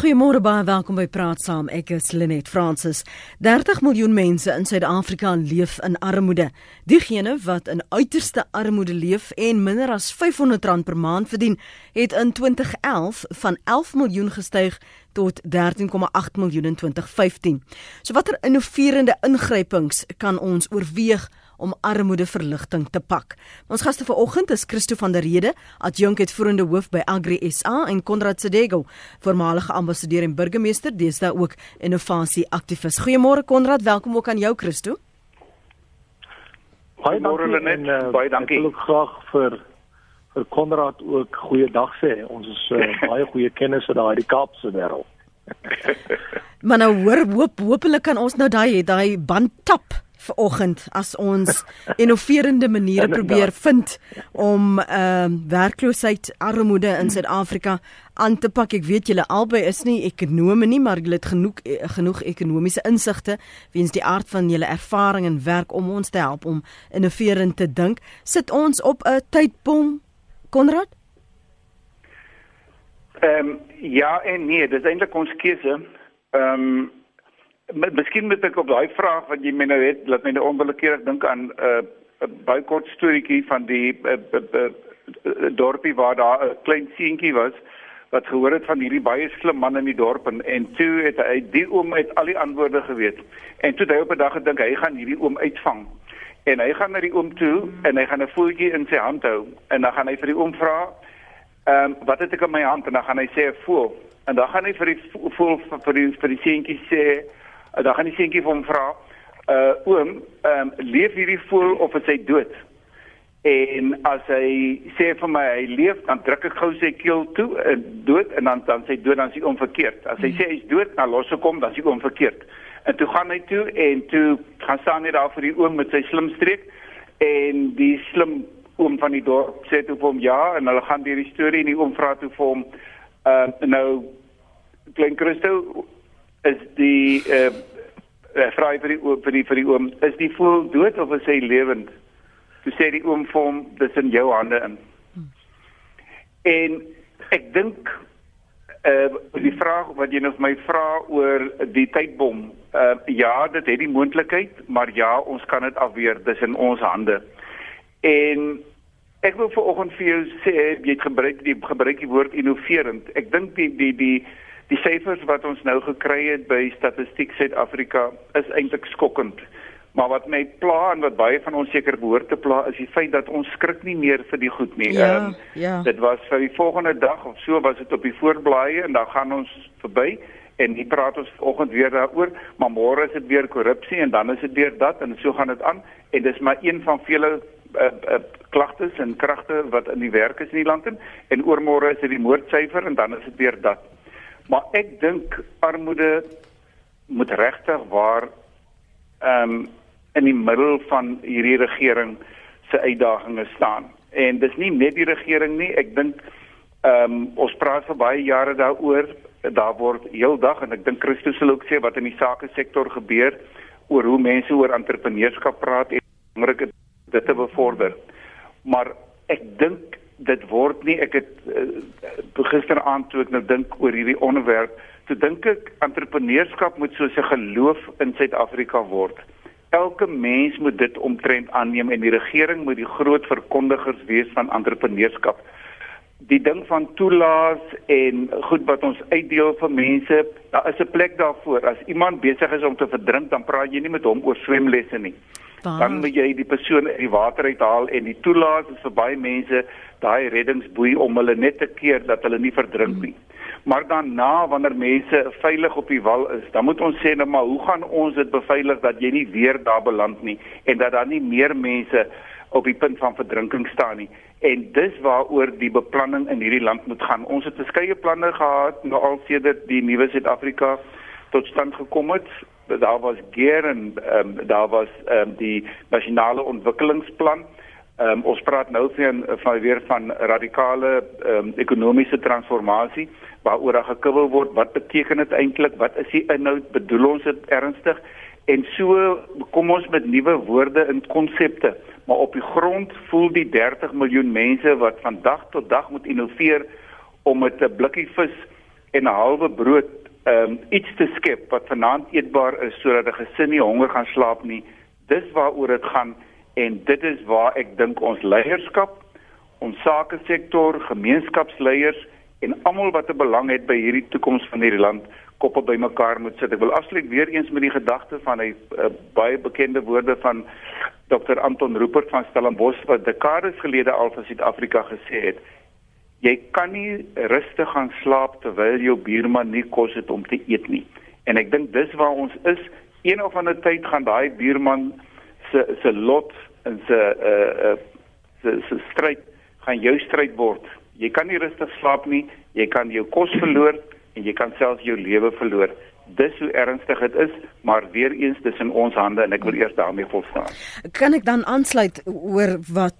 Goeiemôre baie welkom by Praat Saam. Ek is Lenet Fransis. 30 miljoen mense in Suid-Afrika leef in armoede. Diegene wat in uiterste armoede leef en minder as R500 per maand verdien, het in 2011 van 11 miljoen gestyg tot 13,8 miljoen in 2015. So watter innoverende ingrypings kan ons oorweeg om armoedeverligting te pak. Ons gaste vanoggend is Christo van der Rede, adjunk uitvoerende hoof by Agri SA en Konrad Sedego, voormalige ambassadeur en burgemeester, deesdae ook innovasie aktivis. Goeiemôre Konrad, welkom ook aan jou Christo. Baie dankie net, uh, baie dankie. Ek wil graag vir vir Konrad ook goeiedag sê. Ons is uh, baie goeie kennisse daar uit die Kaapse wêreld. Maar nou hoor hoop hopelik kan ons nou daai daai band tap vanoggend as ons innoverende maniere probeer vind om ehm uh, werkloosheid, armoede in Suid-Afrika aan te pak. Ek weet julle albei is nie ekonome nie, maar julle het genoeg eh, genoeg ekonomiese insigte weens die aard van julle ervaring en werk om ons te help om innoverend te dink. Sit ons op 'n tydbom, Konrad? Ehm um, ja en nee, dis eintlik ons keuse. Ehm um, Miskien moet ek op daai vraag wat jy my nou het, laat my nou onwillekeurig dink aan 'n uh, 'n baie kort storieetjie van die uh, uh, uh, dorpie waar daar 'n klein seentjie was wat gehoor het van hierdie baie slim man in die dorp en, en toe het hy die oom uit al die antwoorde geweet. En toe het hy op 'n dag gedink hy gaan hierdie oom uitvang. En hy gaan na die oom toe en hy gaan 'n voeltjie in sy hand hou en dan gaan hy vir die oom vra, "Ehm um, wat het ek in my hand?" En dan gaan hy sê, "Voel." En dan gaan hy vir die voel vir die vir die seentjie sê Uh, dan gaan die seentjie vir hom vra, uh oom, ehm um, leef hierdie voel of is hy dood? En as hy sê vir my hy leef, dan druk ek gou sy keel toe, uh, dood en dan dan sê dood dan is hy onverkeerd. As hy sê hy's dood, dan los ek hom, dan is hy onverkeerd. En toe gaan hy toe en toe gaan staan hy daar vir die oom met sy slim streek en die slim oom van die dorp sê toe vir hom ja en hulle gaan deur die storie en die oom vra toe vir hom uh nou klein Christo is die uh, uh vra vir die vir die vir die oom is die voel dood of is hy lewend? Toe sê die oom vir hom dis in jou hande in. En ek dink uh die vraag wat jy nog my vra oor die tydbom uh ja dit het die moontlikheid maar ja ons kan dit afweer dis in ons hande. En ek wil vanoggend vir jou sê jy het gebruik die gebruik die woord innoverend. Ek dink die die die Die syfers wat ons nou gekry het by Statistiek Suid-Afrika is eintlik skokkend. Maar wat my pla en wat baie van ons seker behoort te pla is die feit dat ons skrik nie meer vir die goed nie. Ja, um, ja. Dit was vir die volgende dag of so was dit op die voorblaaie en dan gaan ons verby en hier praat ons vanoggend weer daaroor, maar môre is dit weer korrupsie en dan is dit weer dat en so gaan dit aan en dis maar een van vele uh, uh, klagtes en kragte wat in die werk is in die land en, en oormôre is dit die moordsyfer en dan is dit weer dat. Maar ek dink armoede moet regtig waar ehm um, in die middel van hierdie regering se uitdagings staan. En dis nie net die regering nie, ek dink ehm um, ons praat vir baie jare daaroor, daar word heeldag en ek dink Christus sal ook sê wat in die sake sektor gebeur oor hoe mense oor entrepreneurskap praat en belangrik dit te bevorder. Maar ek dink dit word nie. Ek het uh, gisteraand toe ek nou dink oor hierdie onderwerp toe dink ek entrepreneurskap moet soos 'n geloof in Suid-Afrika word. Elke mens moet dit omtrent aanneem en die regering moet die groot verkondigers wees van entrepreneurskap. Die ding van toelaas en goed wat ons uitdeel vir mense daar is 'n plek daarvoor. As iemand besig is om te verdrink dan praat jy nie met hom oor swemlesse nie dan moet jy die persoon uit die water uithaal en die toelaas is vir baie mense daai reddingsboei om hulle net te keer dat hulle nie verdrink nie. Maar dan na wanneer mense veilig op die wal is, dan moet ons sê nou maar hoe gaan ons dit beveilig dat jy nie weer daar beland nie en dat daar nie meer mense op die punt van verdrinking staan nie. En dis waaroor die beplanning in hierdie land moet gaan. Ons het verskeie planne gehad nou al sedert die nuwe Suid-Afrika tot stand gekom het. Daar was geer en um, daar was um, die nasionale ontwikkelingsplan. Um, ons praat nou van van weer van radikale um, ekonomiese transformasie waaroor daar gekibbel word. Wat beteken dit eintlik? Wat is die inhoud? Bedoel ons dit ernstig? En so kom ons met nuwe woorde en konsepte, maar op die grond voel die 30 miljoen mense wat van dag tot dag moet innoveer om met 'n blikkie vis en 'n halwe brood um iets te skep wat vanaand eetbaar is sodat 'n gesin nie honger gaan slaap nie. Dis waaroor dit gaan en dit is waar ek dink ons leierskap, ons sakesektor, gemeenskapsleiers en almal wat 'n belang het by hierdie toekoms van hierdie land koppe bymekaar moet sit. Ek wil afsluit weer eens met die gedagte van hy uh, baie bekende woorde van Dr Anton Rupert van Stellenbosch wat dekades gelede al vir Suid-Afrika gesê het jy kan nie rustig gaan slaap terwyl jou buurman nie kos het om te eet nie. En ek dink dis waar ons is. Een of ander tyd gaan daai buurman se se lot en se uh uh se se stryd gaan jou stryd word. Jy kan nie rustig slaap nie. Jy kan jou kos verloor en jy kan selfs jou lewe verloor. Dis hoe ernstig dit is, maar weer eens dis in ons hande en ek wil eers daarmee volstaan. Kan ek dan aansluit oor wat Eh,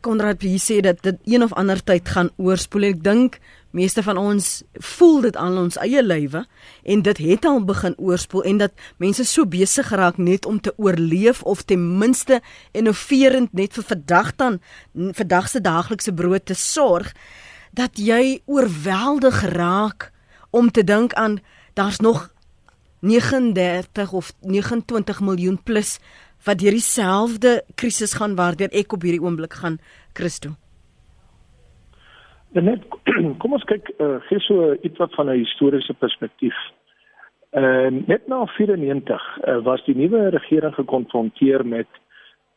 Konrad hier sê dat dit een of ander tyd gaan oorspoel. Ek dink meeste van ons voel dit aan ons eie lywe en dit het al begin oorspoel en dat mense so besig geraak net om te oorleef of ten minste innoverend net vir vandag dan vandag se daaglikse brood te sorg dat jy oorweldig raak om te dink aan daar's nog 39 of 29 miljoen plus wat deur dieselfde krisis gaan waardeur ek op hierdie oomblik gaan Christo. Net kom ons kyk uh, gee so iets wat van 'n historiese perspektief. Ehm uh, net na 94 uh, was die nuwe regering gekonfronteer met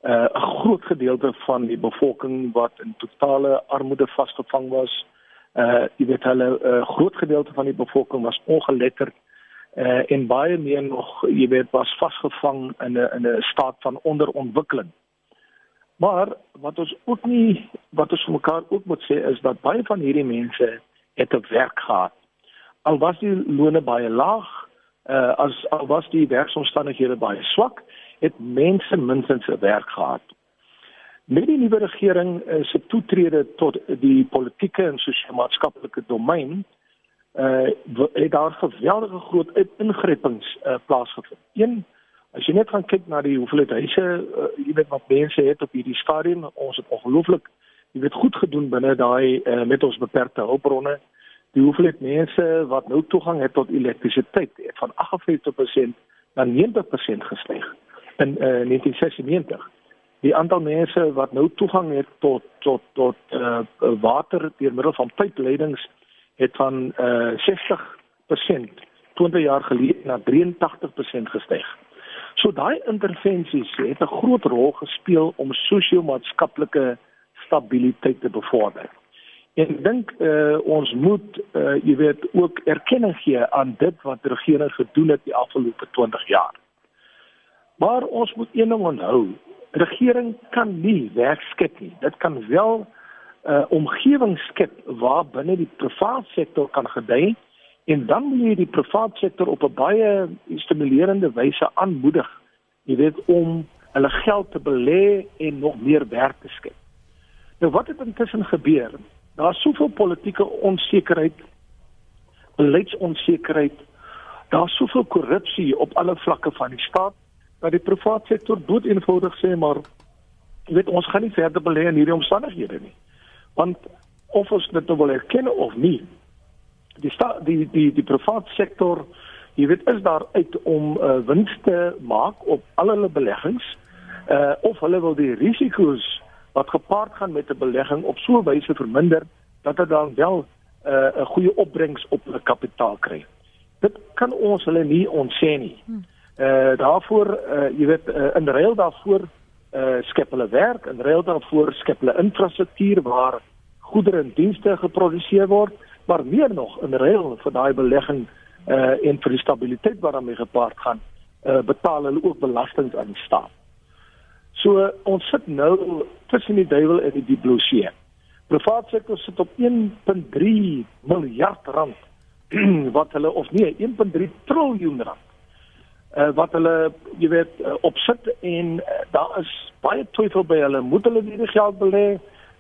eh, 'n uh, groot gedeelte van die bevolking wat in totale armoede vasgevang was. Uh jy weet hulle 'n uh, groot gedeelte van die bevolking was ongeletterd uh, en baie meer nog jy weet was vasgevang in 'n in 'n staat van onderontwikkeling. Maar wat ons ook nie wat ons vir mekaar ook moet sê is dat baie van hierdie mense het 'n werk gehad. Al was die lone baie laag, uh, as al was die werksomstandighede baie swak, het mense minstens 'n werk gehad. Met die nuwe regering uh, se toetrede tot die politieke en sosio-maatskaplike domein uh het daar geweldige groot ingreppings uh plaasgevind. Een as jy net gaan kyk na die hoeveelheid huise uh, jy weet wat mense het op hierdie stadium, ons het ongelooflik jy weet goed gedoen binne daai uh, met ons beperkte hulpbronne. Die hoeveelheid mense wat nou toegang het tot elektrisiteit het van 58% na 90% gestyg in uh 1996. Die aantal mense wat nou toegang het tot tot tot uh water deur middel van pypleidings het van uh, eh, 60% 20 jaar gelede na 83% gestyg. So daai intervensies het 'n groot rol gespeel om sosio-maatskaplike stabiliteit te bevorder. En ek dink uh, ons moet uh, jy weet ook erkenning gee aan dit wat die regering gedoen het die afgelope 20 jaar. Maar ons moet een ding onthou, regering kan nie werk skep nie. Dit kan wel uh, omgewing skep waar binne die private sektor kan gedei en dan moet jy die private sektor op 'n baie stimulerende wyse aanmoedig jy weet om hulle geld te belê en nog meer werk te skep. Nou wat het intussen gebeur? Daar's soveel politieke onsekerheid beleidsonsekerheid daar's soveel korrupsie op alle vlakke van die staat dat die private sektor dood eenvoudig sê maar jy weet ons gaan nie verder belê in hierdie omstandighede nie want of ons dit nou wil erken of nie die sta, die die die private sektor jy weet is daar uit om uh, wins te maak op al hulle beleggings uh, of hulle wil die risiko's wat gepaard gaan met 'n belegging op so 'n wyse verminder dat dit dan wel uh, 'n uh, goeie opbrengs op hulle kapitaal kry. Dit kan ons hulle nie ontsê nie. Uh, daarvoor uh, jy weet uh, in ruil daarvoor uh, skep hulle werk en ruil daarvoor skep hulle infrastruktuur waar goedere en dienste geproduseer word, maar meer nog in ruil vir daai belegging uh, en vir die stabiliteit wat daarmee gepaard gaan, uh, betaal hulle ook belasting aan die staat. So ons sit nou tussen die duiwel en die blou see. Privaat sektor sit op 1.3 miljard rand wat hulle of nee 1.3 triljoen rand uh, wat hulle jy weet uh, opsit en uh, daar is baie twyfel by hulle moet hulle hierdie geld belê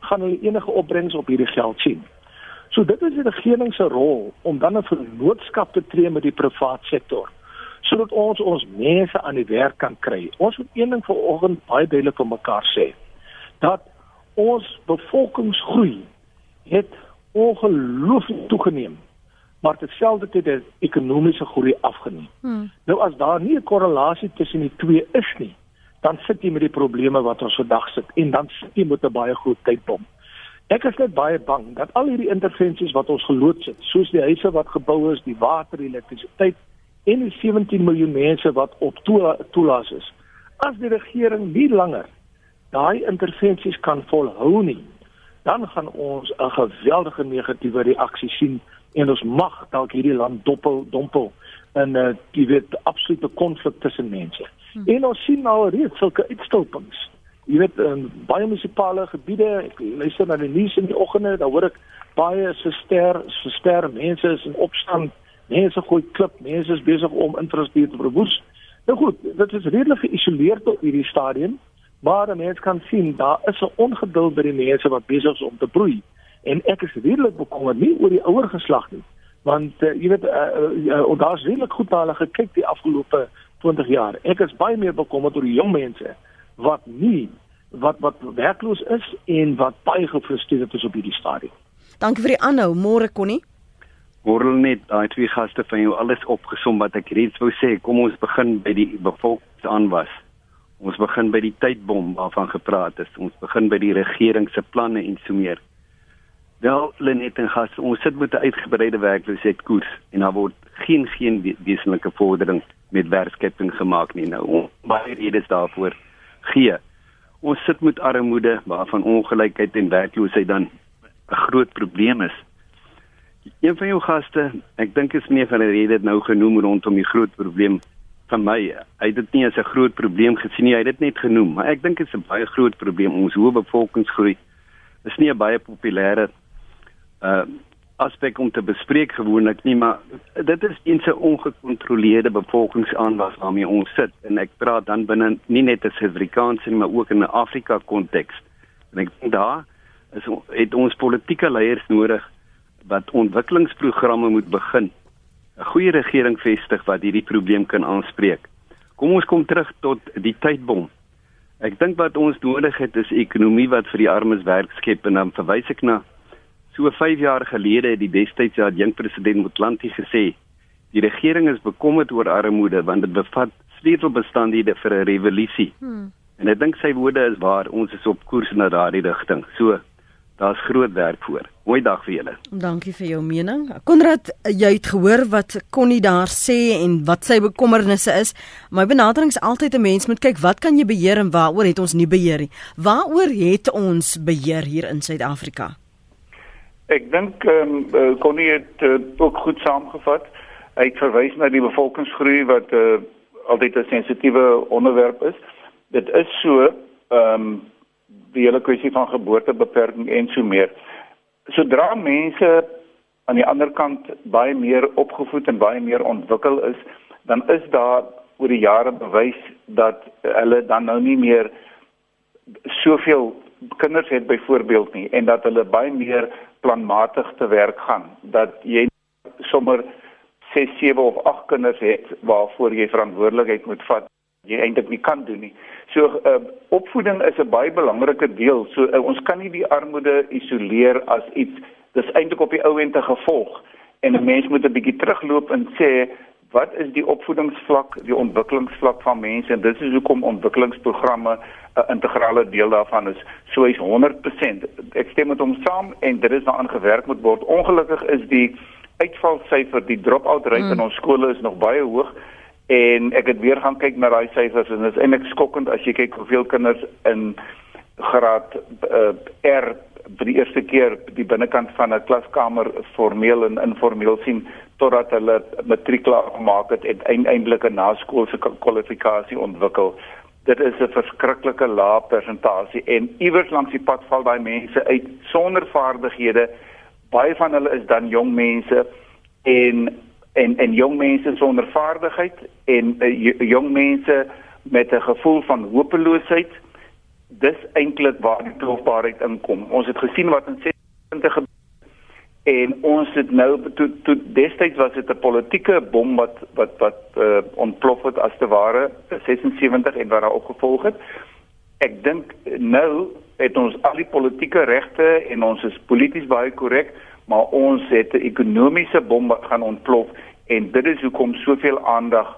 gaan hulle enige opbrengs op hierdie geld sien. So dit is die regering se rol om dan 'n vennootskap te tree met die private sektor sodat ons ons mense aan die werk kan kry. Ons moet een ding vanoggend baie duidelik vir mekaar sê dat ons bevolkingsgroei het ongelooflik toegeneem maar terselfdertyd het ekonomiese groei afgeneem. Hmm. Nou as daar nie 'n korrelasie tussen die twee is nie, dan sit jy met die probleme wat ons vandag sit en dan sit jy met 'n baie groot tydbom. Ek is net baie bang dat al hierdie intervensies wat ons geloods het, soos die huise wat gebou is, die water, die elektrisiteit en die 17 miljoen mense wat op toelaas is, as die regering nie langer daai intervensies kan volhou nie, dan gaan ons 'n geweldige negatiewe reaksie sien en ons mag dalk hierdie land doppel dompel in 'n uh, jy weet absolute konflik tussen mense. Hmm. En ons sien nou reeds sulke uitstulpings. Jy weet in baie munisipale gebiede, ek luister na die nuus in die oggende, dan hoor ek baie verster verster mense is in opstand, mense gooi klip, mense is besig om infrastruktuur te verwoes. Nou goed, dit is redelik geïsoleer tot hierdie stadium. Maar 'n mens kan sien daar is 'n ongeduld by die mense wat besig is om te broei. En ek is redelik bekommerd nie oor die ouer geslag nie, want uh, jy weet uh, uh, uh, daar's redelik goed na hulle gekyk die afgelope 20 jaar. Ek is baie meer bekommerd oor die jong mense wat nie wat wat werkloos is en wat baie gefrustreerd is op hierdie stadium. Dankie vir die aanhou, môre Connie. Hoor net daai twee gaste van jou alles opgesom wat ek reeds wou sê. Kom ons begin by die bevolkingsaanwas. Ons begin by die tydbom waarvan gepraat is. Ons begin by die regering se planne en so meer. Wel, Lenet en gas, ons sit met 'n uitgebreide werkloosheidkoers en daar word geen geen wesenlike vordering met werkskeping gemaak nie nou. Baie redes daarvoor gee. Ons sit met armoede waarvan ongelykheid en werkloosheid dan 'n groot probleem is. Een van jou gaste, ek dink is meer van 'n rede nou genoem rondom die groot probleem van my. Hy het dit nie as 'n groot probleem gesien nie, hy het dit net genoem, maar ek dink dit is 'n baie groot probleem. Ons hoë bevolkingsgroei is nie 'n baie populêre uh aspek om te bespreek gewoonlik nie, maar dit is 'n se ongekontroleerde bevolkingsaanwas waarmee ons sit en ek praat dan binne nie net 'n Suid-Afrikaanse nie, maar ook in 'n Afrika konteks. En ek dink daar is het ons politieke leiers nodig wat ontwikkelingsprogramme moet begin 'n goeie regering vestig wat hierdie probleem kan aanspreek. Kom ons kom terug tot die tydbom. Ek dink wat ons nodig het is 'n ekonomie wat vir die armes werk skep en dan verwys ek na so 5 jaar gelede het die destydse adjunk president Motlanti gesê die regering is bekommerd oor armoede want dit bevat sleutelbestandhede vir 'n revolusie. Hmm. En ek dink sy woorde is waar ons is op koers na daardie rigting. So daar's groot werk voor. Mooi dag vir julle. Dankie vir jou mening. Konrad, jy het gehoor wat Connie daar sê en wat sy bekommernisse is. My benadering is altyd 'n mens moet kyk wat kan jy beheer en waaroor het ons nie beheer nie. Waaroor het ons beheer hier in Suid-Afrika? Ek dink ehm um, Connie het uh, ook goed saamgevat. Hy het verwys na die bevolkingsgroei wat uh, altyd 'n sensitiewe onderwerp is. Dit is so ehm um, die hele kwessie van geboortebeperking en so meer. Sodra mense aan die ander kant baie meer opgevoed en baie meer ontwikkel is, dan is daar oor die jare bewys dat hulle dan nou nie meer soveel kinders het byvoorbeeld nie en dat hulle baie meer planmatig te werk gaan dat jy sommer 6, 7 of 8 kinders het waarvoor jy verantwoordelikheid moet vat jy eintlik nie kan doen nie. So uh, opvoeding is 'n baie belangrike deel. So uh, ons kan nie die armoede isoleer as iets dis eintlik op die ou end 'n gevolg en 'n mens moet 'n bietjie terugloop en sê wat is die opvoedingsvlak, die ontwikkelingsvlak van mense en dit is hoekom ontwikkelingsprogramme 'n integrale deel daarvan is. So is 100%. Ek stem met hom saam en dit is daaraan gewerk moet word. Ongelukkig is die uitvalsyfer, die drop-out rate mm. in ons skole is nog baie hoog en ek het weer gaan kyk na daai syfers en dit is eintlik skokkend as jy kyk hoeveel kinders in graad uh, R vir die eerste keer die binnekant van 'n klaskamer formeel en informeel sien totdat hulle matriek klaar gemaak het en eindelik 'n naskoolse kwalifikasie ontwikkel. Dit is 'n verskriklike lae persentasie en iewers langs die pad val daai mense uit sonder vaardighede. Baie van hulle is dan jong mense en en en jong mense sonder vaardigheid en uh, jong mense met 'n gevoel van hopeloosheid dis eintlik waar die troefbaarheid inkom ons het gesien wat in 70 gebeur en ons het nou toe toe destyds was dit 'n politieke bom wat wat wat uh, ontplof het as te ware 76 en wat daar opgevolg het. Ek dink nou het ons al die politieke regte en ons is polities baie korrek maar ons het 'n ekonomiese bom wat gaan ontplof en dit is hoekom soveel aandag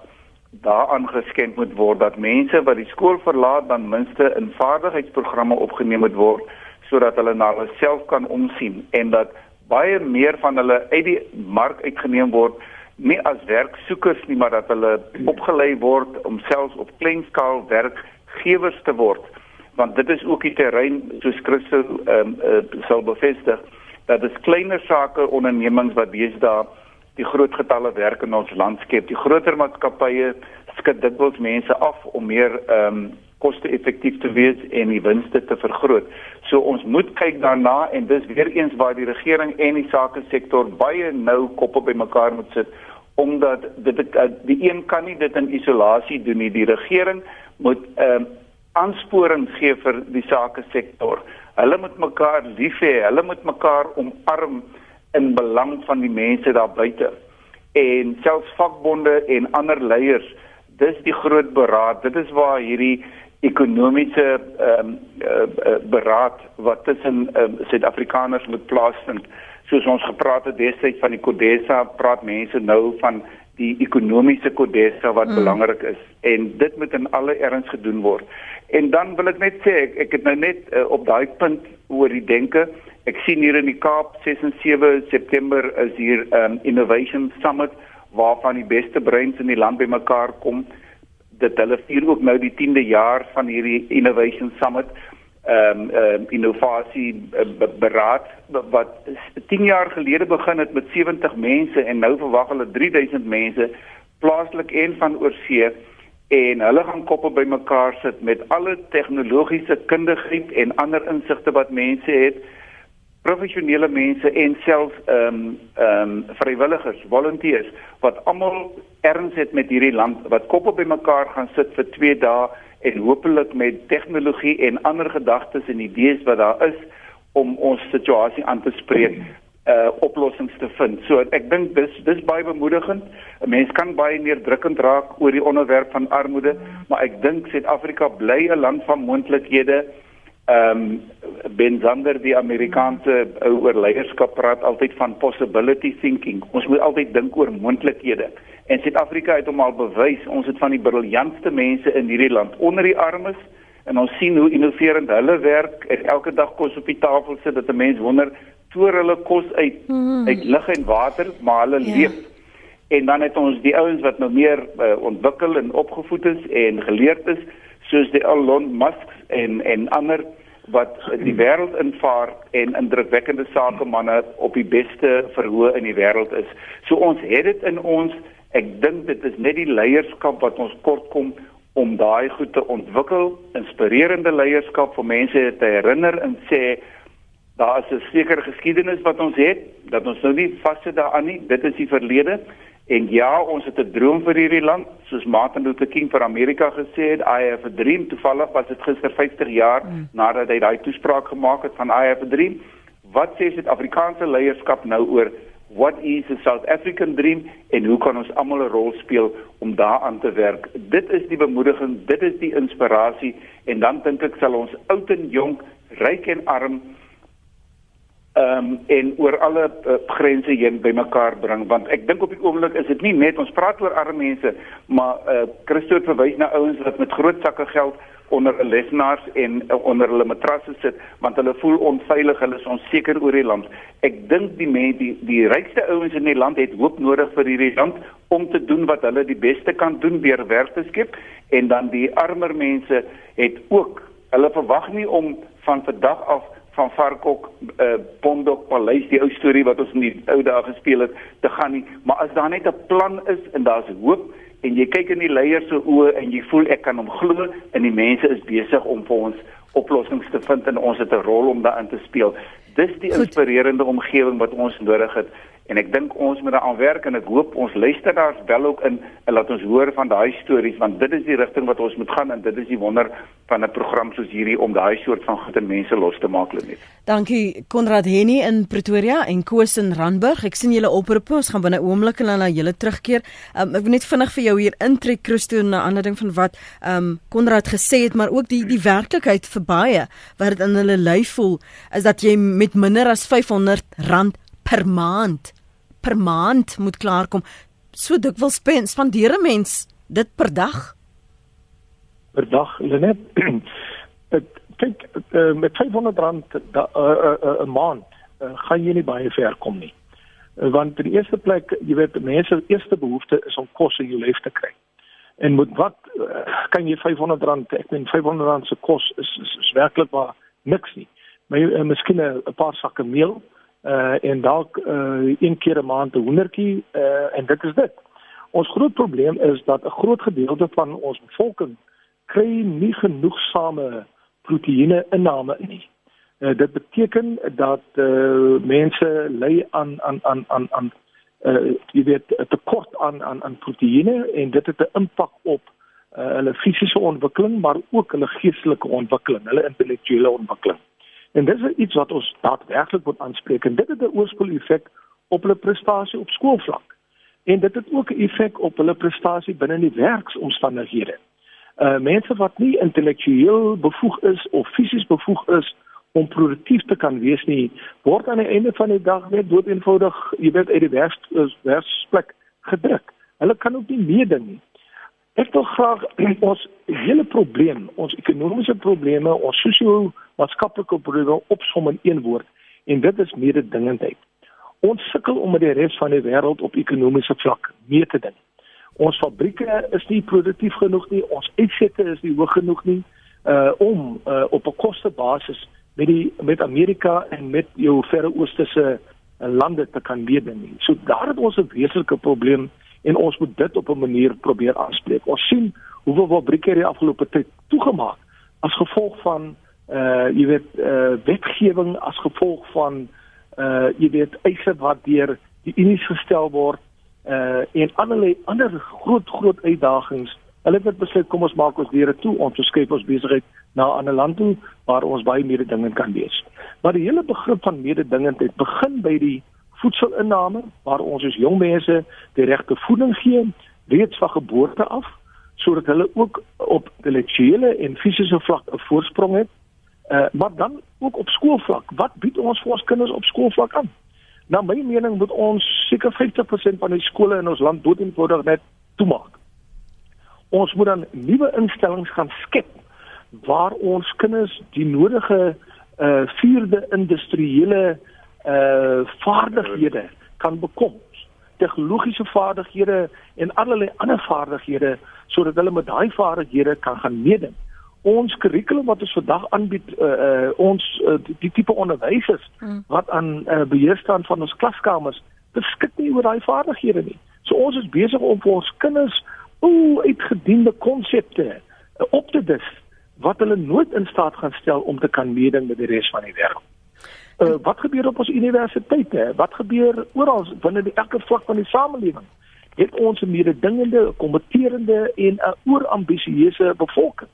daaraan geskenk moet word dat mense wat die skool verlaat dan minste in vaardigheidsprogramme opgeneem moet word sodat hulle na hulle self kan omsien en dat baie meer van hulle uit die mark uitgeneem word. Nie as werksoekers nie maar dat hulle opgelei word om selfs op kleinskaal werkgewers te word. Want dit is ook die terrein soos Christo ehm um, uh, sal bevestig dat dit kleiner sake ondernemings wat daar die groot getalle werk in ons land skep. Die groter maatskappye skud dikwels mense af om meer ehm um, koste-effektief te wees en die winste te vergroot. So ons moet kyk daarna en dis weer eens waar die regering en die sake sektor baie nou koppe bymekaar moet sit omdat dit die een kan nie dit in isolasie doen nie. Die regering moet ehm um, aansporing gee vir die sake sektor. Hulle moet mekaar lief hê. Hulle moet mekaar omarm in belang van die mense daar buite. En selfs vakbonde en ander leiers, dis die groot beraad. Dit is waar hierdie ekonomiese ehm um, uh, uh, beraad wat tussen um, Suid-Afrikaners moet plaasvind. Soos ons gepraat het destyds van die Kodesa, praat mense nou van die ekonomiese Kodesa wat mm. belangrik is en dit moet in alle erns gedoen word. En dan wil ek net sê ek, ek het nou net uh, op daai punt oor die denke. Ek sien hier in die Kaap 6 en 7 September is hier 'n um, innovation summit waarvan die beste breins in die land bymekaar kom dit hulle vier ook nou die 10de jaar van hierdie Innovation Summit ehm um, ehm um, innovasie uh, beraad wat 10 jaar gelede begin het met 70 mense en nou verwag hulle 3000 mense plaaslik en van oorsee en hulle gaan koppe bymekaar sit met alle tegnologiese kundigheid en ander insigte wat mense het professionele mense en self ehm um, ehm um, vrywilligers, volunteers wat almal erns het met hierdie land wat koppe bymekaar gaan sit vir 2 dae en hopelik met tegnologie en ander gedagtes en idees wat daar is om ons situasie aan te spreek uh oplossings te vind. So ek dink dis dis baie bemoedigend. 'n Mens kan baie neerdrukkend raak oor die onderwerp van armoede, maar ek dink Suid-Afrika bly 'n land van moontlikhede ehm um, Ben Zander die Amerikaanse ou oor leierskap praat altyd van possibility thinking. Ons moet altyd dink oor moontlikhede. En Suid-Afrika het hom al bewys, ons het van die briljantste mense in hierdie land onder die armes en ons sien hoe innoverend hulle werk en elke dag kos op die tafel sit dat 'n mens wonder toer hulle kos uit mm. uit lug en water, maar hulle yeah. Ja. leef. En dan het ons die ouens wat nou meer uh, ontwikkel en opgevoed is en geleerd is soos die Elon Musk en en ander wat die wêreld invaar en indrukwekkende sakemanne op die beste verhoog in die wêreld is. So ons het dit in ons. Ek dink dit is net die leierskap wat ons kort kom om daai goed te ontwikkel, inspirerende leierskap vir mense te herinner en sê daar is 'n sekere geskiedenis wat ons het dat ons nou nie vassit daaraan nie. Dit is die verlede En ja, ons het 'n droom vir hierdie land, soos Martin Luther King vir Amerika gesê het, I have a dream. Toevallig was dit gister 50 jaar mm. nadat hy daai toespraak gemaak het van I have a dream. Wat sê Suid-Afrikaanse leierskap nou oor what is the South African dream en hoe kan ons almal 'n rol speel om daaraan te werk? Dit is die bemoediging, dit is die inspirasie en dan dink ek sal ons oud en jonk, ryk en arm ehm um, en oor alle uh, grense heen bymekaar bring want ek dink op die oomblik is dit nie net ons praat oor arme mense maar uh, Christo verwys na ouens wat met groot sakke geld onder 'n lesenaars en uh, onder hulle matrasse sit want hulle voel onveilig hulle is onseker oor die land. Ek dink die mense die, die rykste ouens in die land het hoop nodig vir hierdie land om te doen wat hulle die beste kan doen deur werk te skep. En dan die armer mense het ook hulle verwag nie om van vandag af van Varkok uh Pondok Paleis die ou storie wat ons in die ou dae gespeel het te gaan nie. Maar as daar net 'n plan is en daar's hoop en jy kyk in die leiers se oë en jy voel ek kan hom glo en die mense is besig om vir ons oplossings te vind en ons het 'n rol om daarin te speel. Dis die inspirerende omgewing wat ons nodig het en ek dink ons moet daaraan werk en ek hoop ons luisteraars bel ook in en laat ons hoor van daai stories want dit is die rigting wat ons moet gaan en dit is die wonder van 'n program soos hierdie om daai soort van goeie mense los te maak net. Dankie Konrad Henny in Pretoria en Koos in Randburg. Ek sien julle oproep. Ons gaan binne oomblik en dan na julle terugkeer. Um, ek wil net vinnig vir jou hier intrek Christo na ander ding van wat ehm um, Konrad gesê het, maar ook die die werklikheid vir baie wat dit in hulle lyf voel is dat jy met minder as R500 per maand per maand moet klaarkom. So dikwels spandeer 'n mens dit per dag? Per dag, Lenet. Ek kyk uh, met 500 rand 'n uh, uh, uh, maand uh, gaan jy nie baie ver kom nie. Uh, want in die eerste plek, jy weet, mense se eerste behoefte is om kos in jou lewe te kry. En met wat uh, kan jy 500 rand, ek meen 500 rand se kos is is, is werklik maar niks nie. Maar uh, miskien 'n paar sakke meel uh en dalk uh een keer 'n maand 'n hoendertjie uh en dit is dit. Ons groot probleem is dat 'n groot gedeelte van ons bevolking kry nie genoegsame proteïene inname nie. Uh, dit beteken dat uh mense ly aan aan aan aan aan uh jy weet 'n tekort aan aan aan proteïene en dit het 'n impak op uh hulle fisiese ontwikkeling maar ook hulle geestelike ontwikkeling, hulle intellektuele ontwikkeling. En dit is iets wat ons daadwerklik moet aanspreek en dit het 'n oorspoel effek op hulle prestasie op skoolvlak. En dit het ook 'n effek op hulle prestasie binne die werksomstandighede. Uh mense wat nie intellektueel bevoeg is of fisies bevoeg is om produktief te kan wees nie, word aan die einde van die dag net dood eenvoudig, jy weet, uit die werk werksplek gedruk. Hulle kan ook nie meeding nie. Ek wil graag ons hele probleem, ons ekonomiese probleme, ons sosio-maatskaplike probleme opsom in een woord en dit is mededingendheid. Ons sukkel om met die res van die wêreld op ekonomiese vlak mee te ding. Ons fabrieke is nie produktief genoeg nie, ons uitsette is nie hoog genoeg nie uh om uh, op 'n kostebasis met die met Amerika en met jou verre ooste se uh, lande te kan meeding nie. So daar het ons 'n wesenlike probleem en ons moet dit op 'n manier probeer aanspreek. Ons sien hoeveel fabrieke die afgelope tyd toegemaak as gevolg van uh jy weet uh wetgewing as gevolg van uh jy weet eise wat deur die unies gestel word uh en allerlei ander groot groot uitdagings. Hulle het besluit kom ons maak ons deure toe te skep ons besigheid na 'n ander land toe waar ons baie meer dinge kan wees. Maar die hele begrip van mededingendheid begin by die voedselinname waar ons as jong mense die regte voeding gee reeds van geboorte af sodat hulle ook op intellektuele en fisiese vlak 'n voorsprong het. Uh, maar dan ook op skoolvlak. Wat bied ons vir ons kinders op skoolvlak aan? Na my mening moet ons seker 50% van die skole in ons land doodeenvoudig net toemaak. Ons moet dan nuwe instellings gaan skep waar ons kinders die nodige uh vierde industriële uh vaardighede kan bekom tegnologiese vaardighede en allerlei ander vaardighede sodat hulle met daai vaardighede kan gaan meeding. Ons kurrikulum wat ons vandag aanbied uh, uh ons uh, die, tipe onderwysers hmm. wat aan uh, beheer staan van ons klaskamers beskik nie oor daai vaardighede nie. So ons is besig om vir ons kinders o uitgediende konsepte uh, op te dis wat hulle nooit in staat gaan stel om te kan meeding met die res van die wêreld. Uh, wat gebeur op ons universiteite? Wat gebeur oral binne die elke vlak van die samelewing? Het ons 'n mededingende, kompeterende en 'n oorambisieuse bevolking?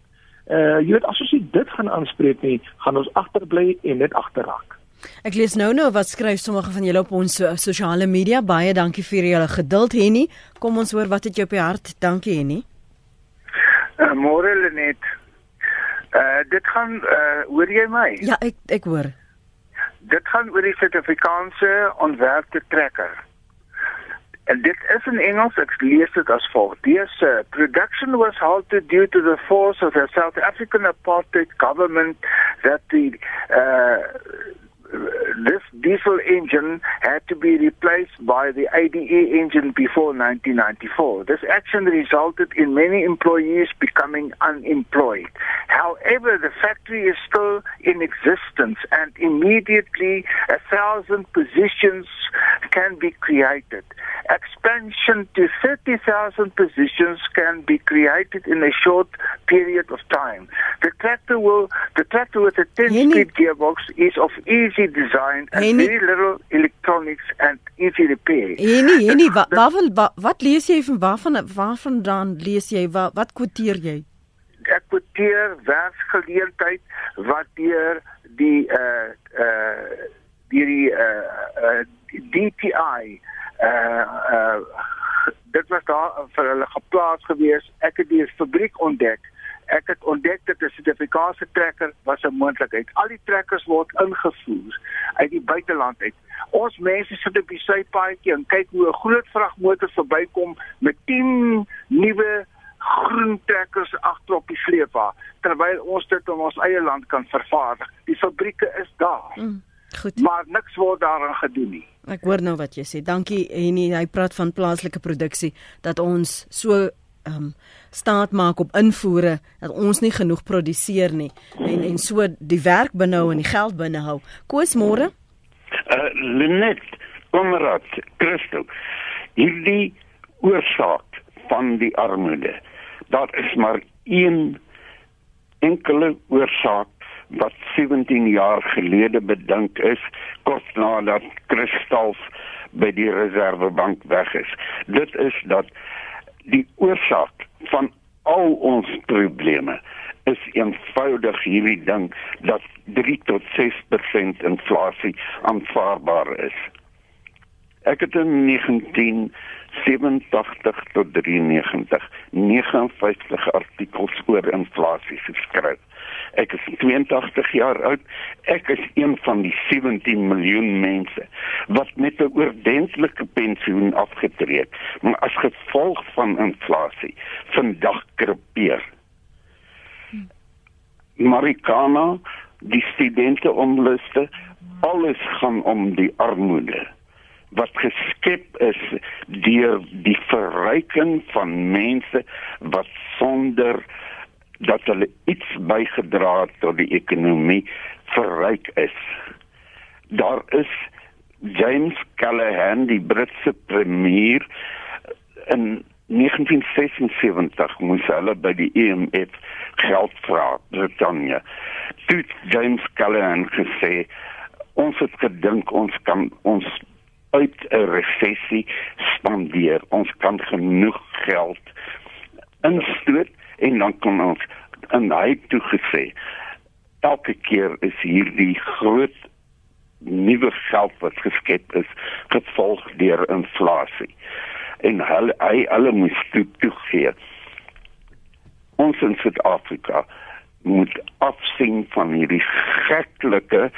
Uh jy weet as ons dit gaan aanspreek nie, gaan ons agterbly en net agterraak. Ek lees nou nou wat skryf sommige van julle op ons sosiale media. Baie dankie vir julle geduld, Henny. Kom ons hoor wat het jy op die hart? Dankie, Henny. Uh, Môre Lenet. Uh dit gaan uh hoor jy my? Ja, ek ek hoor dit gaan oor die Suid-Afrikaanse ontwerpte trekker. En dit is in ek lees dit as volg. This uh, production was halted due to the force of the South African apartheid government that the uh, this diesel engine had to be replaced by the ADE engine before 1994. This action resulted in many employees becoming unemployed. However, the factory is still in existence and immediately a thousand positions can be created. Expansion to 30,000 positions can be created in a short period of time. The tractor will, the tractor with a 10-speed gearbox is of easy easy design and Henny, very little electronics and easy repair. Henny, Henny, wat wat wat, wat lees jy van waarvan waarvandaan lees jy wat wat kwoteer jy? Ek kwoteer werksgeleentheid wat deur die uh uh die uh, uh DTI uh uh dit was daar vir hulle geplaas gewees. Ek het die fabriek ontdek ek het ontdek dat 'n Suid-Afrikaanse trekker was 'n moontlikheid. Al die trekkers word ingevoer uit die buiteland uit. Ons mense sit op die sypaadjie en kyk hoe 'n groot vragmotor verbykom met 10 nuwe groen trekkers agterop die sleepwa terwyl ons dit in ons eie land kan vervaardig. Die fabrieke is daar. Mm, goed. Maar niks word daaraan gedoen nie. Ek hoor nou wat jy sê. Dankie Henny. Hy praat van plaaslike produksie dat ons so um, staat maak op invoere dat ons nie genoeg produseer nie en en so die werk binhou en die geld binnehou. Koos môre? Uh Lenet, Konrad, Christo. Hierdie oorsaak van die armoede. Daar is maar een enkele oorsaak wat 17 jaar gelede bedink is kort nadat Kristal by die Reservebank weg is. Dit is dat die oorsaak van al ons probleme is eenvoudig hierdie ding dat 3 tot 6% inflasie aanvaarbaar is. Ek het in 1987 tot 93 59 artikels oor inflasie geskryf. Ek is 82 jaar oud. Ek is een van die 17 miljoen mense wat met 'n oordentlike pensioen afgetree het, maar as gevolg van inflasie vandag krepeer. Marikana, die studente onluste, alles gaan om die armoede wat geskep is deur die verryking van mense wat sonder dat hulle iets bygedra het tot die ekonomie verryk is. Daar is James Callaghan, die Britse premier in 1976 moes hulle by die IMF e geld vra, Britannia. Toe James Callaghan gesê ons het gedink ons kan ons uit 'n resessie spandeer. Ons kan genoeg geld instoot en dan kon ons en hy toe gesê elke keer is hierdie groot nuwe geld wat geskep is gevolg deur inflasie en hy hy hulle moes toe toegee ons in Suid-Afrika moet afsien van hierdie geklike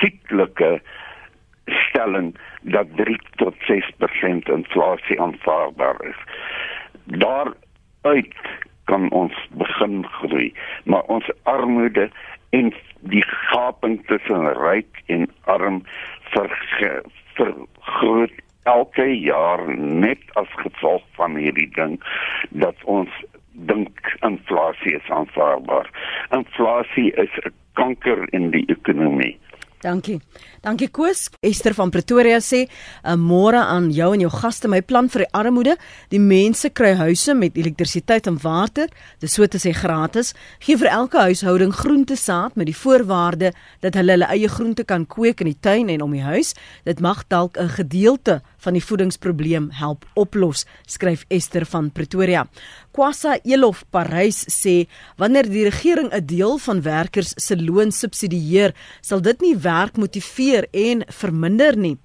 sieklike stelling dat 3 tot 6% inflasie aanvaarbaar is. Daaruit kan ons begin groei, maar ons armoede en die gaping tussen ryk en arm vergroot elke jaar net as gevolg van hierdie ding dat ons dink inflasie is aanvaarbaar. Inflasie is 'n kanker in die ekonomie. Dankie. Dankie Koos. Esther van Pretoria sê, "’n Môre aan jou en jou gaste. My plan vir die armoede, die mense kry huise met elektrisiteit en water, dis so te sê gratis. Gee vir elke huishouding groentesaad met die voorwaarde dat hulle hulle eie groente kan kweek in die tuin en om die huis. Dit mag dalk 'n gedeelte van die voedingsprobleem help oplos," skryf Esther van Pretoria. Kwasa Elof Parys sê wanneer die regering 'n deel van werkers se loon subsidieer, sal dit nie werk motiveer en verminder nie.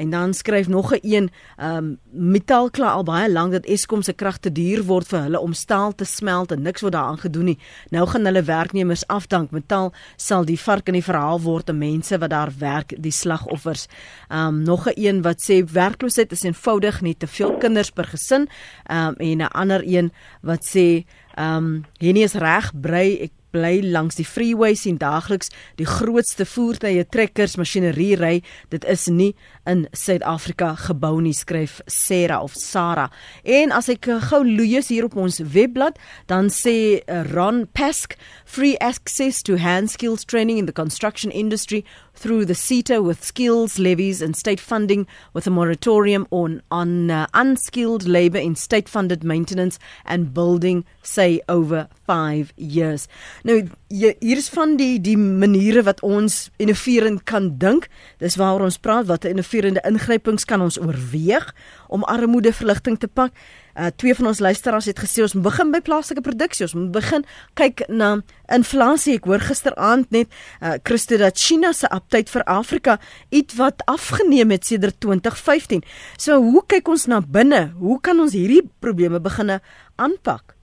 En dan skryf nog 'n een, ehm um, Metal kla al baie lank dat Eskom se krag te duur word vir hulle om staal te smelt en niks word daaraan gedoen nie. Nou gaan hulle werknemers afdank. Metal sal die vark in die verhaal word te mense wat daar werk, die slagoffers. Ehm um, nog 'n een wat sê werkloosheid is eenvoudig nie te veel kinders per gesin. Ehm um, en 'n ander een wat sê ehm um, hierdie is reg brei ek bly langs die freeway sien daagliks die grootste voertuie trekkers masjinerie ry. Dit is nie in Suid-Afrika gebou nie skryf Sarah of Sara en as ek gou lees hier op ons webblad dan sê eh, Ron Pesk free access to hand skills training in the construction industry through the CETA with skills levies and state funding with a moratorium on on uh, unskilled labor in state funded maintenance and building say over 5 years. Nou hier is van die die maniere wat ons innoverend kan dink. Dis waaroor ons praat wat 'n innoverende ingrypings kan ons oorweeg om armoedeverligting te pak. Uh twee van ons luisteraars het gesê ons moet begin by plaaslike produksie. Ons moet begin kyk na inflasie. Ek hoor gisteraand net uh Christo dat China se update vir Afrika iets wat afgeneem het sedert 2015. So hoe kyk ons na binne? Hoe kan ons hierdie probleme beginne aanpak?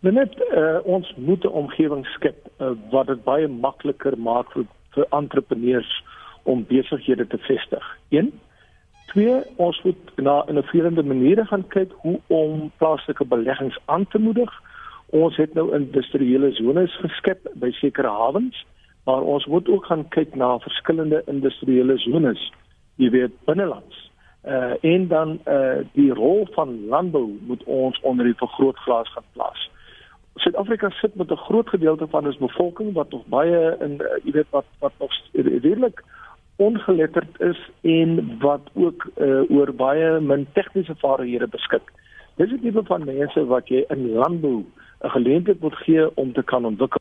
Net uh, ons moet 'n omgewing skep uh, wat dit baie makliker maak vir, vir entrepreneurs om besighede te vestig. 1 Twee, ons moet na innoverende maniere gaan kyk hoe om plaaslike beleggings aan te moedig. Ons het nou industriële zones geskep by sekere hawens, maar ons moet ook gaan kyk na verskillende industriële zones, jy weet binnelands. Uh en dan uh die rol van landbou moet ons onder die vergrootglas gaan plaas. Suid-Afrika sit met 'n groot gedeelte van ons bevolking wat nog baie in uh, jy weet wat wat nog redelik ongeletterd is en wat ook uh, oor baie min tegniese vaardighede beskik. Dis 'n tipe van mense wat jy in landbou 'n geleentheid moet gee om te kan ontwikkel.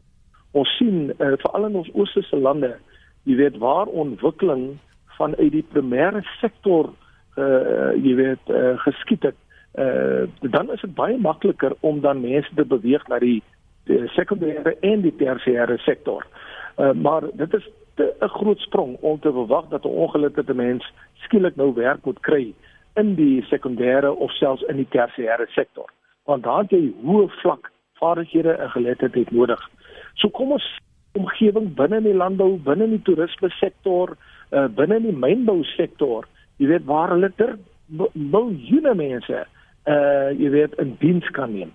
Ons sien uh, veral in ons oosterse lande, jy weet waar ontwikkeling vanuit die primêre sektor uh jy weet uh, geskied het. Uh dan is dit baie makliker om dan mense te beweeg na die, die sekondêre en die tersiêre sektor. Uh maar dit is 'n groot sprong om te verwag dat 'n ongelukkige mens skielik nou werk moet kry in die sekondêre of selfs in die tersiêre sektor. Want daar het jy hoë vlak vaardighede en geletterdheid nodig. So kom ons omgewing binne die landbou, binne die toerisme sektor, uh, binne die mynbou sektor, jy weet waar hulle ter miljoene mense uh jy weet in diens kan neem.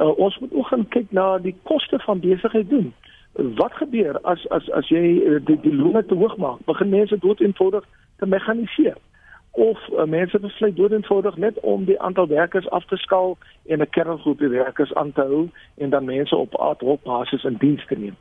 Uh, ons moet ook gaan kyk na die koste van besigheid doen wat gebeur as as as jy eh, die die loone te hoog maak? Begin mense dood eenvoudig te mekaniseer of uh, mense besluit dood eenvoudig net om die aantal werkers af te skaal en 'n kerngroep werkers aan te hou en dan mense op ad hoc basis in diens te neem.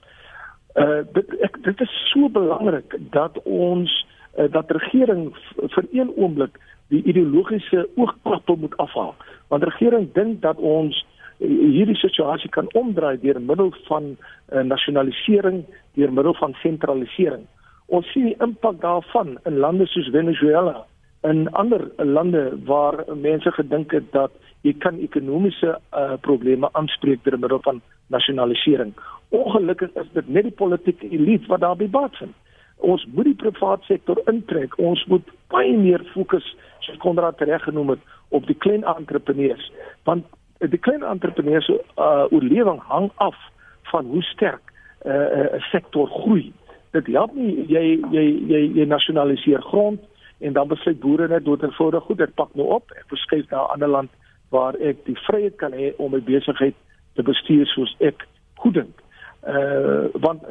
Uh dit ek, dit is so belangrik dat ons uh, dat regering vir een oomblik die ideologiese oogklappe moet afhaal. Want regering dink dat ons hierdie situasie kan omdraai deur middel van uh, nasionalisering, deur middel van sentralisering. Ons sien die impak daarvan in lande soos Venezuela en ander lande waar mense gedink het dat jy kan ekonomiese uh, probleme aanspreek deur middel van nasionalisering. Ongelukkig is dit net die politieke elite wat daarby baat vind. Ons moet die private sektor intrek. Ons moet baie meer fokus, soos Konrad reg genoem het, op die klein entrepreneurs, want die klein entrepreneurs se uh, oorlewing hang af van hoe sterk 'n uh, uh, sektor groei. Dit help nie jy jy jy jy nasionaliseer grond en dan besluit boere net dood en eenvoudig goed dit pak nou op ek verskuif na 'n ander land waar ek die vryheid kan hê om my besigheid te bestuur soos ek goed dink. Uh want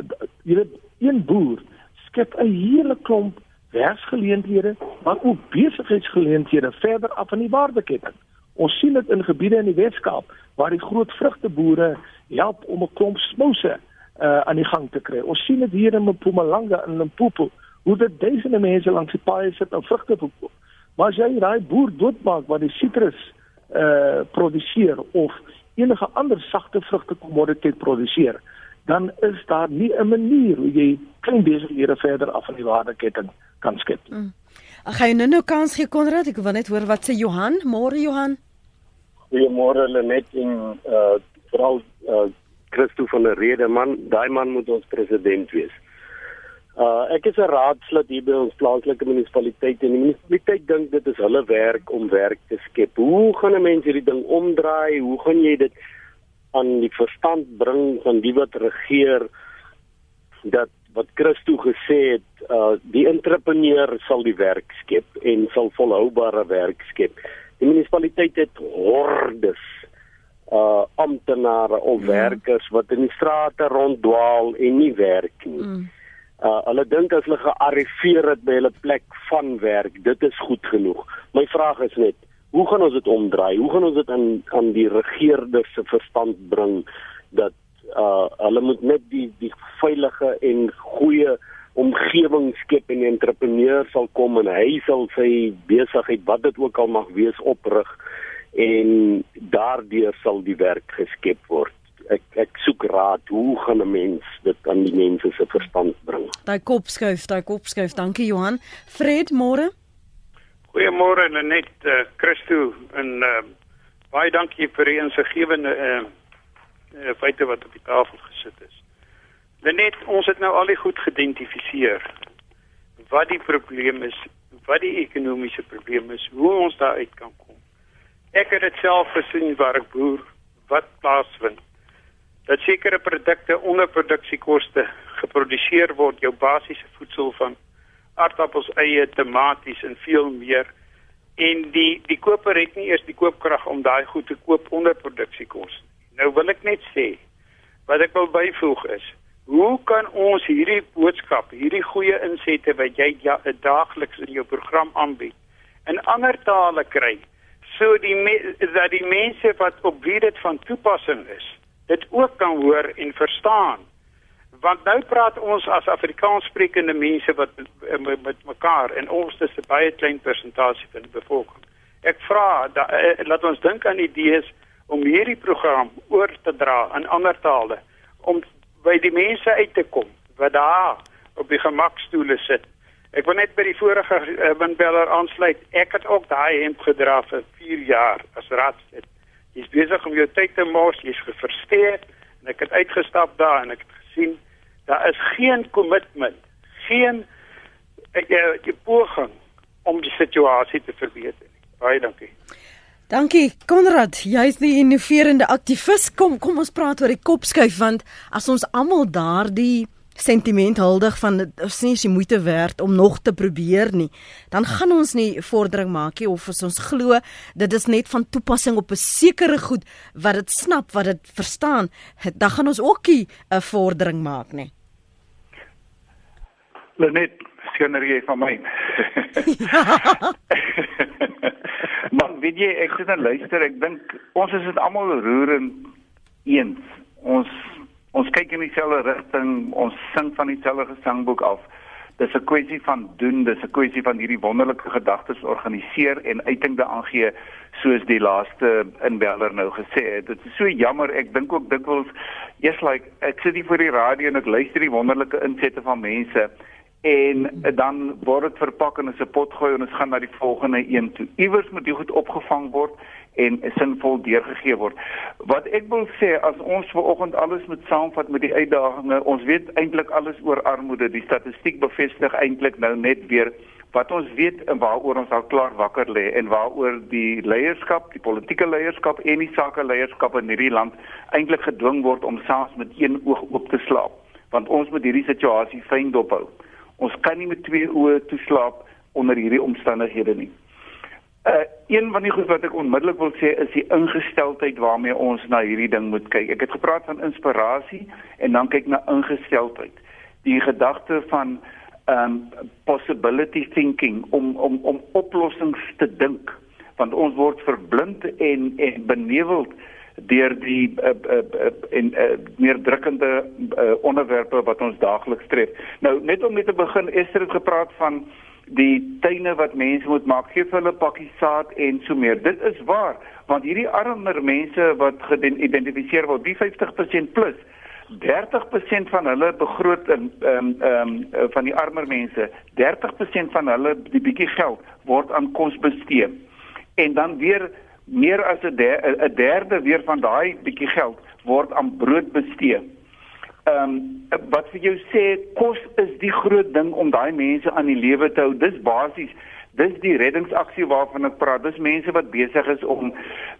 jy weet een boer skep 'n hele klomp werksgeleenthede maar ook besigheidsgeleenthede verder af in die waardeketting. Ons sien dit in gebiede in die Weskaap waar die groot vrugteboere help om 'n klomp smouse uh, aan die gang te kry. Ons sien dit hier in Mpumalanga en Limpopo hoe dit duisende mense langs die paaie sit om vrugte te koop. Maar as jy daai boer doodmaak wat die sitrus uh produseer of enige ander sagte vrugte kommoditeit produseer, dan is daar nie 'n manier hoe jy klein besighede verder af in die waardeketting kan skep. Mm. Ag, jy nou nou kans gee Konrad? Ek wil net hoor wat sê Johan. Môre Johan. Goeiemôre Lenet en uh vrou uh Christo van der Rede man, daai man moet ons president wees. Uh ek is 'n raadslid hier by ons plaaslike munisipaliteit en die munisipaliteit dink dit is hulle werk om werk te skep. Hoe gaan 'n mens hierdie ding omdraai? Hoe gaan jy dit aan die verstand bring van die wat regeer dat wat Christo gesê het, uh die entrepreneur sal die werk skep en sal volhoubare werk skep die munisipaliteit het hordes uh amptenare of mm. werkers wat in die strate ronddwaal en nie werk nie. Mm. Uh hulle dink as hulle gearriveer het by hulle plek van werk, dit is goed genoeg. My vraag is net, hoe gaan ons dit omdraai? Hoe gaan ons dit aan aan die regerders se verstand bring dat uh hulle moet net die die veilige en goeie omgewing skep en 'n entrepreneur sal kom en hy sal sy besigheid wat dit ook al mag wees oprig en daardeur sal die werk geskep word. Ek ek soek raad, hoe gaan 'n mens dit aan die mense se verstand bring? Daai kop skuif, daai kop skuif. Dankie Johan. Fred, môre. Goeiemôre Lenet, uh, Christo en uh, baie dankie vir die insiggewende uh, uh, feite wat op die tafel gesit is. Net ons het nou al die goed geïdentifiseer. Wat die probleem is, wat die ekonomiese probleem is, hoe ons daar uit kan kom. Ek het dit self gesien waar ek boer wat plaasvind. dat sekere produkte onder produksiekoste geproduseer word, jou basiese voedsel van aardappels, eie, tomaties en veel meer. En die die koper het nie eers die koopkrag om daai goed te koop onder produksiekoste. Nou wil ek net sê wat ek wil byvoeg is, hoe kan ons hierdie boodskap, hierdie goeie insette wat jy ja, daagliks in jou program aanbied in ander tale kry? So die dat die mense wat op wie dit van toepassing is, dit ook kan hoor en verstaan. Want nou praat ons as Afrikaanssprekende mense wat met, met mekaar en ons is 'n baie klein persentasie van die bevolking. Ek vra dat eh, laat ons dink aan idees om hierdie program oor te dra in ander tale om by die mense uit te kom wat daar op die gemakstoele sit. Ek wil net by die vorige uh, windbeller aansluit. Ek het ook daai hemp gedra vir 4 jaar as raadslid jy's besig om jou tyd te mors, jy's gefrustreerd en ek het uitgestap daar en ek het gesien daar is geen kommitment, geen eh, jy poging om die situasie te verbeter nie. Baie dankie. Dankie Konrad, jy's die innoverende aktivis. Kom, kom ons praat oor die kopskuif want as ons almal daardie sentiment huldig van ons sê jy moeite werd om nog te probeer nie, dan gaan ons nie vordering maak nie of as ons glo dit is net van toepassing op 'n sekere goed wat dit snap, wat dit verstaan, dan gaan ons ook nie 'n vordering maak nie. Lenet, skener jy van my. Man, weet jy, ek sit en luister, ek dink ons is dit almal roerend eens. Ons ons kyk in dieselfde rigting, ons sing van dieselfde gesangboek af. Dis 'n kwessie van doen, dis 'n kwessie van hierdie wonderlike gedagtes organiseer en uiting daaraan gee soos die laaste inbeller nou gesê het. Dit is so jammer, ek dink ook dikwels eers like ek sit hier voor die radio en ek luister die wonderlike insette van mense en dan word dit verpak in 'n pot gooi en ons gaan na die volgende een toe. Iewers moet dit goed opgevang word en sinvol deurgegee word. Wat ek wil sê as ons ver oggend alles moet saamvat met die uitdagings, ons weet eintlik alles oor armoede. Die statistiek bevestig eintlik nou net weer wat ons weet en waaroor ons al klaar wakker lê en waaroor die leierskap, die politieke leierskap en die sake leierskap in hierdie land eintlik gedwing word om saans met een oog oop te slaap, want ons moet hierdie situasie fyn dophou. Ons kan nie met twee oë toeslaap onder hierdie omstandighede nie. Uh een van die goed wat ek onmiddellik wil sê is die ingesteldheid waarmee ons na hierdie ding moet kyk. Ek het gepraat van inspirasie en dan kyk na ingesteldheid. Die gedagte van um possibility thinking om om om oplossings te dink want ons word verblind en en beneveld deur die uh, uh, uh, en uh, meer drukkende uh, onderwerpe wat ons daagliks tref. Nou net om net te begin, Esther het gepraat van die tuine wat mense moet maak, gee vir hulle pakkie saad en so meer. Dit is waar, want hierdie armer mense wat geïdentifiseer word, die 50% plus 30% van hulle begroot in ehm um, ehm um, van die armer mense, 30% van hulle die bietjie geld word aan kos bestee. En dan weer meer as 'n der, derde weer van daai bietjie geld word aan brood bestee ehm um, wat vir jou sê kos is die groot ding om daai mense aan die lewe te hou. Dis basies dis die reddingsaksie waarvan ek praat. Dis mense wat besig is om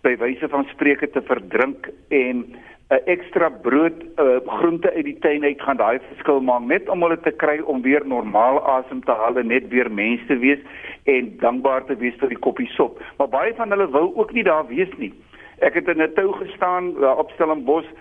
by wyse van spreuke te verdrink en 'n ekstra brood, uh, groente uit die tuin uit gaan daai verskil maak net om hulle te kry om weer normaal asem te haal en net weer mense te wees en dankbaar te wees vir die koppie sop. Maar baie van hulle wou ook nie daar wees nie. Ek het in 'n tou gestaan op Stellenbosch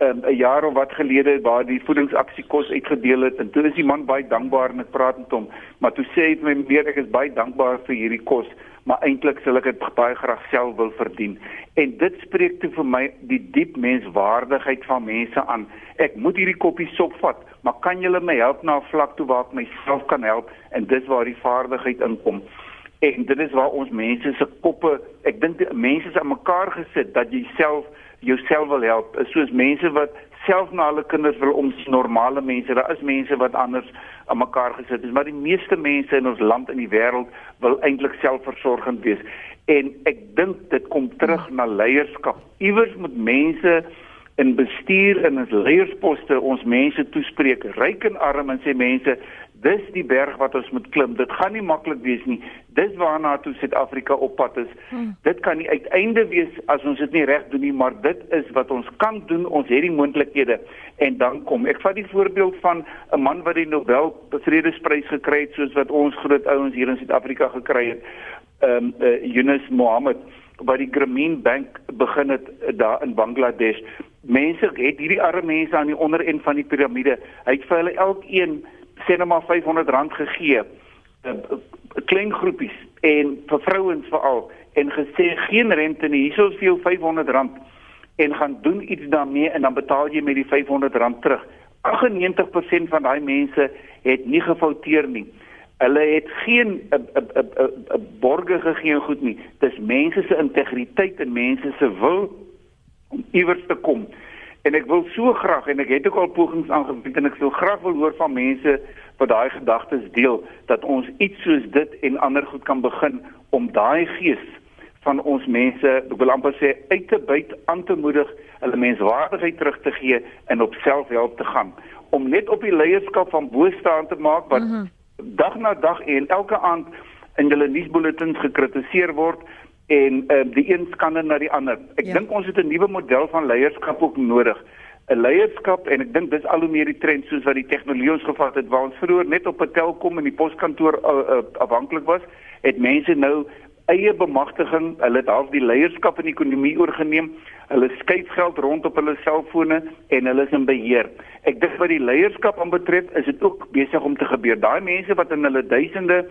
um, 'n jaar of wat gelede waar die voedingsaksie kos uitgedeel het en toe is die man baie dankbaar en ek praat met hom maar toe sê hy vir my meer ek is baie dankbaar vir hierdie kos maar eintlik sal ek dit baie graag self wil verdien. En dit spreek toe vir my die diep menswaardigheid van mense aan. Ek moet hierdie koppie sop vat maar kan julle my help na 'n vlak toe waar ek myself kan help en dis waar die vaardigheid inkom? En dit is waar ons mense se koppe ek dink mense is aan mekaar gesit dat jy self jouself wil help. Is soos mense wat self na hulle kinders wil omsien normale mense daar is mense wat anders aan mekaar gesit is maar die meeste mense in ons land en die wêreld wil eintlik selfversorgend wees. En ek dink dit kom terug na leierskap. Iewers moet mense in bestuur en in leiersposte ons mense toespreek ryk en arm en sê mense Dis die berg wat ons moet klim. Dit gaan nie maklik wees nie. Dis waarna toe Suid-Afrika op pad is. Hmm. Dit kan nie uiteinde wees as ons dit nie reg doen nie, maar dit is wat ons kan doen. Ons het die moontlikhede. En dan kom ek vat die voorbeeld van 'n man wat die Nobel Vredesprys gekry het soos wat ons groot ouens hier in Suid-Afrika gekry het. Ehm um, uh, Yunus Mohammed wat die Grameen Bank begin het uh, daar in Bangladesh. Mense het hierdie arme mense aan die onderend van die piramide. Hy het vir hulle elkeen sê net maar R500 gegee. 'n uh, klein groepies en vir vrouens veral en gesê geen rente nie. Hierso is vir jou R500 en gaan doen iets daarmee en dan betaal jy met die R500 terug. 98% van daai mense het nie gefouteer nie. Hulle het geen 'n 'n borge gegee goed nie. Dis mense se integriteit en mense se wil om iewers te kom. En ek wil so graag en ek het ook al pogings aangewend en ek sou graag wil hoor van mense wat daai gedagtes deel dat ons iets soos dit en ander goed kan begin om daai gees van ons mense, ek wil amper sê uit te byt aan te moedig, hulle menswaardigheid terug te gee en op selfhelp te gaan om net op die leierskap van bo staan te maak wat mm -hmm. dag na dag en elke aand in hulle nuusbulletins gekritiseer word en uh, die een skande na die ander. Ek ja. dink ons het 'n nuwe model van leierskap ook nodig. 'n Leierskap en ek dink dis al hoe meer die trend soos wat die tegnologie ons gevat het waar ons vroeër net op 'n telkom in die poskantoor uh, uh, afhanklik was, het mense nou eie bemagtiging, hulle het half die leierskap in die ekonomie oorgeneem. Hulle skuif geld rond op hulle selfone en hulle is in beheer. Ek dink wat die leierskap aanbetref, is dit ook besig om te gebeur. Daai mense wat in hulle duisende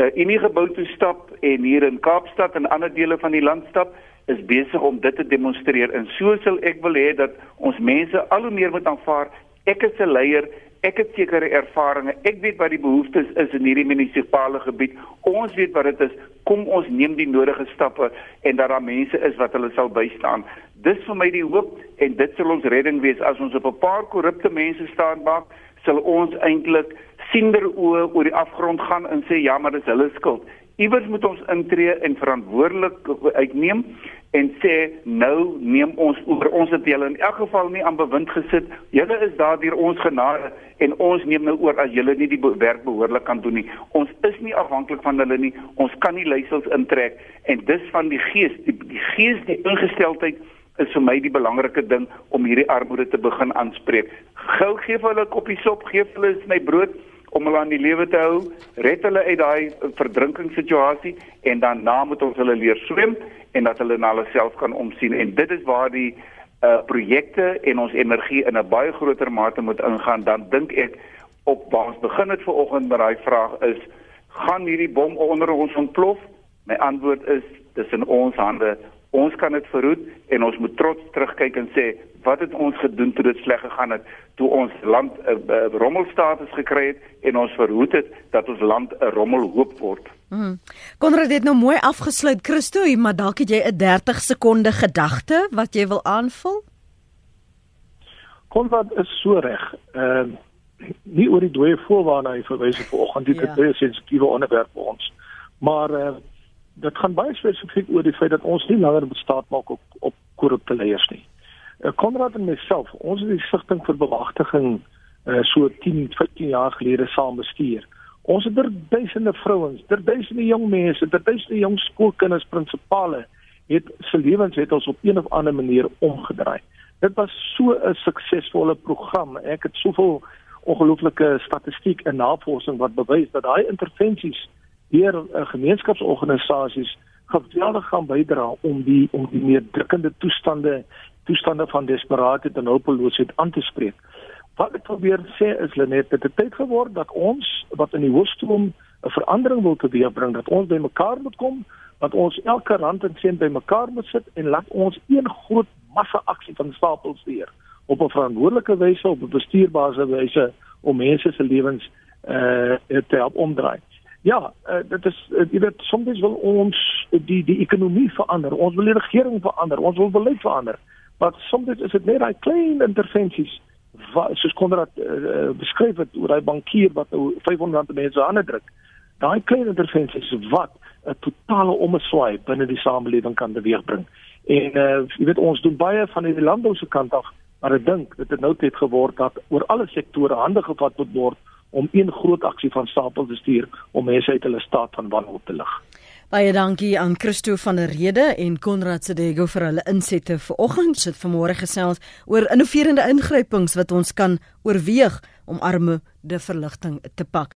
uh, unie gebou toe stap en hier in Kaapstad en ander dele van die land stap, is besig om dit te demonstreer. En so sal ek wil hê dat ons mense al hoe meer moet aanvaar ek is 'n leier Ek het sekere ervarings. Ek weet wat die behoeftes is in hierdie munisipale gebied. Ons weet wat dit is. Kom ons neem die nodige stappe en dat daar mense is wat hulle sal bystaan. Dis vir my die hoop en dit sal ons redding wees as ons op 'n paar korrupte mense staan maak, sal ons eintlik siender oë oor die afgrond gaan en sê ja, maar dis hulle skuld. Iewers moet ons intree en verantwoordelik uitneem en sê nou neem ons oor ons het julle in elk geval nie aan bewind gesit. Julle is daar deur ons genade en ons neem nou oor as julle nie die werk behoorlik kan doen nie. Ons is nie afhanklik van hulle nie. Ons kan nie leiersels intrek en dis van die gees, die, die gees die ingesteldheid is vir my die belangrike ding om hierdie armoede te begin aanspreek. Gou gee hulle 'n koppie sop, gee hulle 'n sny brood om hulle aan die lewe te hou, red hulle uit daai verdrinkingssituasie en dan na moet ons hulle leer swem en dat hulle na hulle self kan omsien. En dit is waar die uh projekte en ons energie in 'n baie groter mate moet ingaan dan dink ek op waar ons begin het vanoggend met daai vraag is gaan hierdie bom onder ons ontplof? My antwoord is dis in ons hande ons kan dit verhoed en ons moet trots terugkyk en sê wat het ons gedoen toe dit sleg gegaan het toe ons land 'n uh, uh, rommelstatus gekry het en ons verhoed het dat ons land 'n rommelhoop word. Mm. Konrad het nou mooi afgesluit Christo, maar dalk het jy 'n 30 sekonde gedagte wat jy wil aanvul? Konrad is so reg. Ehm uh, nie oor die dooie voorwaarne hy verwys vanoggend dit ja. het baie sensitiewe onderwerp vir ons. Maar uh, dit gaan baie spesifiek oor die feit dat ons nie langer bestaat maak op op korrupte leiers nie. Uh, Konrad en myself, ons het die stigting vir bewagtiging uh, so 10, 15 jaar gelede saam bestuur. Ons het duisende vrouens, duisende jong mense, duisende jong skoolkinders, prinsipale het se lewens het ons op een of ander manier omgedraai. Dit was so 'n suksesvolle program. Ek het soveel ongelooflike statistiek en navorsing wat bewys dat daai intervensies deur uh, gemeenskapsorganisasies geweldig gaan bydra om die om die meer drukkende toestande toestande van desperaatheid en hulpeloosheid aan te spreek. Wat ek probeer sê is Lenet dat dit tyd geword dat ons wat in die hoofstroom 'n verandering wil teweegbring dat ons bymekaar moet kom, dat ons elke rand en sent bymekaar moet sit en laat ons een groot massa aksie van stapels weer op 'n verantwoordelike wyse op 'n bestuurbare wyse om mense se lewens eh uh, te help omdraai. Ja, uh, dit is uh, jy weet soms wil ons die die ekonomie verander. Ons wil die regering verander. Ons wil beleid verander. Maar soms is dit net daai klein intervensies wat soos Konrad uh, beskryf het oor daai bankier wat nou 500 mense aan druk. Daai klein intervensies wat 'n totale omswaai binne die samelewing kan teweegbring. En uh, jy weet ons doen baie van die landbou se kant af, maar ek dink dit het nou tyd geword dat oor alle sektore hande gevat moet word om een groot aksie van stapel te stuur om mense uit hulle staat van wanhoop te lig. Baie dankie aan Christo van der Rede en Konrad Sedego vir hulle insette vanoggend. Sit vanmôre gesels oor innoverende ingrypings wat ons kan oorweeg om armoede verligting te pak.